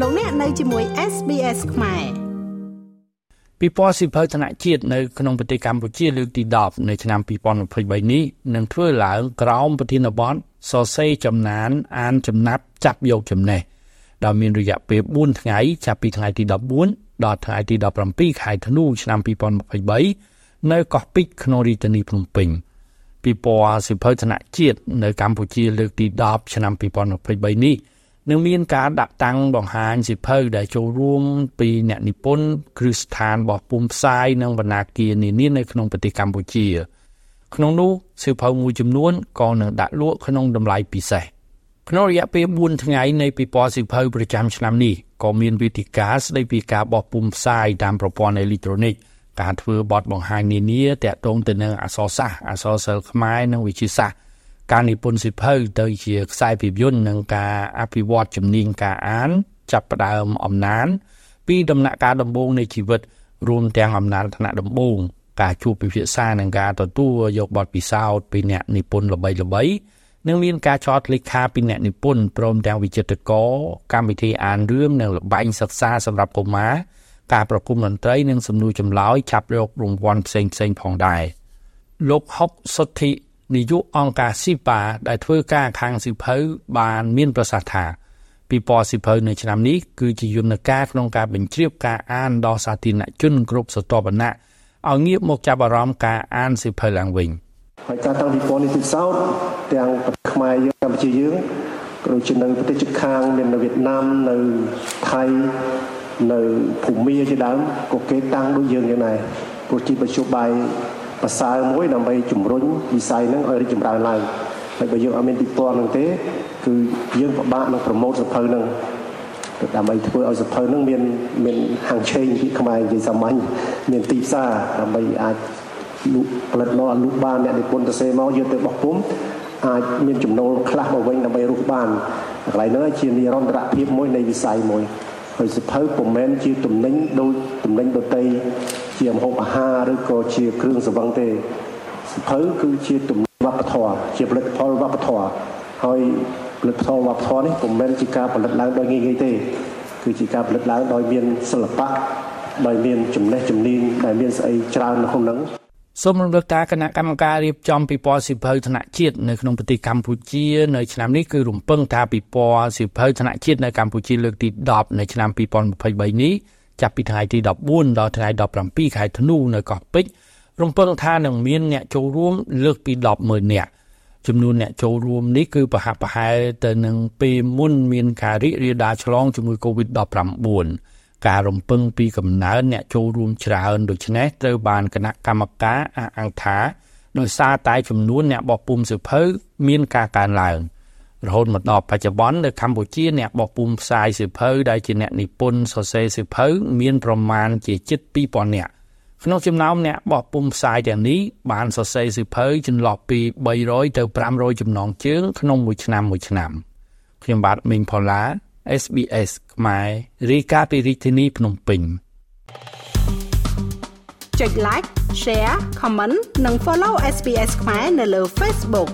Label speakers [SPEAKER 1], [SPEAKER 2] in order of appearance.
[SPEAKER 1] លោកអ្នកនៅជាមួយ SBS ខ្មែរ
[SPEAKER 2] ពិព័រណ៍សិភៅធនជាតិនៅក្នុងប្រទេសកម្ពុជាលើកទី10នៅឆ្នាំ2023នេះនឹងធ្វើឡើងក្រោមប្រធានបទសរសេរចំណានអានចំណាប់ចាប់យកចំណេះដែលមានរយៈពេល4ថ្ងៃចាប់ពីថ្ងៃទី14ដល់ថ្ងៃទី17ខែធ្នូឆ្នាំ2023នៅកោះពេជ្រក្នុងរាជធានីភ្នំពេញពិព័រណ៍សិភៅធនជាតិនៅកម្ពុជាលើកទី10ឆ្នាំ2023នេះ នឹងមានការដាក់តាំងបង្ហាញសិភៅដែលចូលរួមពីអ្នកនិពន្ធគ្រឹះស្ថានរបស់ពុំផ្សាយនិងបណ្ណាគារនានានៅក្នុងប្រទេសកម្ពុជា ក្នុងនោះសិភៅមួយចំនួនក៏នឹងដាក់លក់ក្នុងតម្លៃពិសេសក្នុងរយៈពេល4ថ្ងៃនៃពិព័រណ៍សិភៅប្រចាំឆ្នាំនេះក៏មានវេទិកាស្ដីពីការបោះពុម្ពផ្សាយតាមប្រព័ន្ធអេឡិចត្រូនិកការធ្វើបទបង្ហាញនានាទាក់ទងទៅនឹងអក្សរសាស្ត្រអក្សរសិល្ប៍ខ្មែរនិងវិទ្យាសាស្ត្រ ការនិពន្ធសិភៅទៅជាខ្សែភាពយន្តនិងការអភិវឌ្ឍជំនាញការអាន ចាប់ផ្ដើមអំណាន ពីដំណាក់កាលដំបូងនៃជីវិតរួមទាំងអំណានថ្នាក់ដំបូងការជួបពិភាក្សានិងការទទួលយកបទពិសោធន៍ពីអ្នកនិពន្ធល្បីៗនិងមានការចោទលេខាពីអ្នកនិពន្ធព្រមទាំងវិចិត្រករកម្មវិធីអានរឿងនិងលបែងសិក្សាសម្រាប់កុមារការប្រគំតន្ត្រីនិងសំណួរចម្លើយចាប់យករង្វាន់ផ្សេងផ្សេងផងដែរលោកហុកសុទ្ធិ នាយកអង្គការស៊ីប៉ាដែលធ្វើការខាងសិភៅបានមានប្រសាសន៍ថាពិព័រណ៍សិភៅនៅឆ្នាំនេះគឺជាយន្តការក្នុងការបញ្ជ្រាបការអានដល់សាធារណជនគ្រប់ស្រទាប់វណ្ណៈឲ្យងាកមកចាប់អារម្មណ៍ការអានសិភៅឡើងវិញ
[SPEAKER 3] ហើយការតាំងពិព័រណ៍នេះពិសោធន៍ទាំងប្រទេសខ្មែរយើងកម្ពុជាយើងក៏ដូចជានៅប្រទេសជិតខាងមាននៅវៀតណាមនៅថៃនៅភូមាជាដើមក៏គេតាំងដូចយើងយ៉ាងដែរព្រោះជាបញ្ជុបាយ ប្រសើរមួយដើម្បីជំរុញវិស័យហ្នឹងឲ្យរីកចម្រើនឡើងហើយបើយើងអត់មានពិព័រណ៍ហ្នឹងទេ គឺយើងពិបាកនឹងប្រម៉ូទសភៅហ្នឹងដើម្បីធ្វើឲ្យសភៅហ្នឹងមានមានហាងឆេងពីខ្មែរនិយាយសាមញ្ញមានទីផ្សារដើម្បីអាចលក់ផលិតមកលក់បានអ្នកនិពន្ធទៅសេមកយកទៅបោះពុំអាចមានចំណូលខ្លះមកវិញដើម្បីរស់បានកន្លែងហ្នឹងជានិរន្តរភាពមួយនៃវិស័យមួយហើយសិភៅពុំមែនជាទំនិញដូចទំនិញដតី ជាម្ហូបអាហារឬក៏ជាគ្រឿងសង្វឹងទេសិភៅគឺជាទំនិញវប្បធម៌ជាផលិតផលវប្បធម៌ហើយផលិតផលវប្បធម៌នេះពុំមែនជាការផលិតឡើងដោយងាយៗទេ គឺជាការផលិតឡើងដោយមានសិល្បៈដោយមានចំណេះជំនាញដែលមានស្អីច្រើននៅក្នុងហ្នឹង
[SPEAKER 2] សូមរំលឹកថាគណៈកម្មការរៀបចំពិព័រណ៍សិភៅថ្នាក់ជាតិនៅក្នុងប្រទេសកម្ពុជានៅឆ្នាំនេះគឺរំពឹងថាពិព័រណ៍សិភៅថ្នាក់ជាតិនៅកម្ពុជាលើកទី10នៅឆ្នាំ2023នេះ ចាប់ពីថ្ងៃទី14ដល់ថ្ងៃ17ខែធ្នូនៅកោះពេជ្ររំពឹងថានឹងមានអ្នកចូលរួមលើសពី100000នាក់ចំនួនអ្នកចូលរួមនេះគឺប្រហាក់ប្រហែលទៅនឹងពេលមុនមានការរីករាលដាលឆ្លងជំងឺ Covid-19 ការរំពឹងពីកំណើនអ្នកចូលរួមច្រើនដូច្នេះត្រូវបានគណៈកម្មការអះអាងថាដោយសារតែចំនួនអ្នកបោះពុំសិភៅមានការកើនឡើង រហូតមកដល់បច្ចុប្បន្ននៅកម្ពុជាអ្នកបោះពុំផ្សាយសិភៅដែលជាអ្នកនិពន្ធសរសេរសិភៅមានប្រមាណជាជិត2000នាក់ក្នុងចំណោមអ្នកបោះពុំផ្សាយទាំងនេះបានសរសេរសិភៅចន្លោះពី300ទៅ500ចំណងជើងក្នុងមួយឆ្នាំមួយឆ្នាំខ្ញុំបាទមីងផល្លា SBS ខ្មែររាយការណ៍ពីរាជធានីភ្នំពេញ
[SPEAKER 1] ចុច like share comment និង follow SBS ខ្មែរនៅលើ Facebook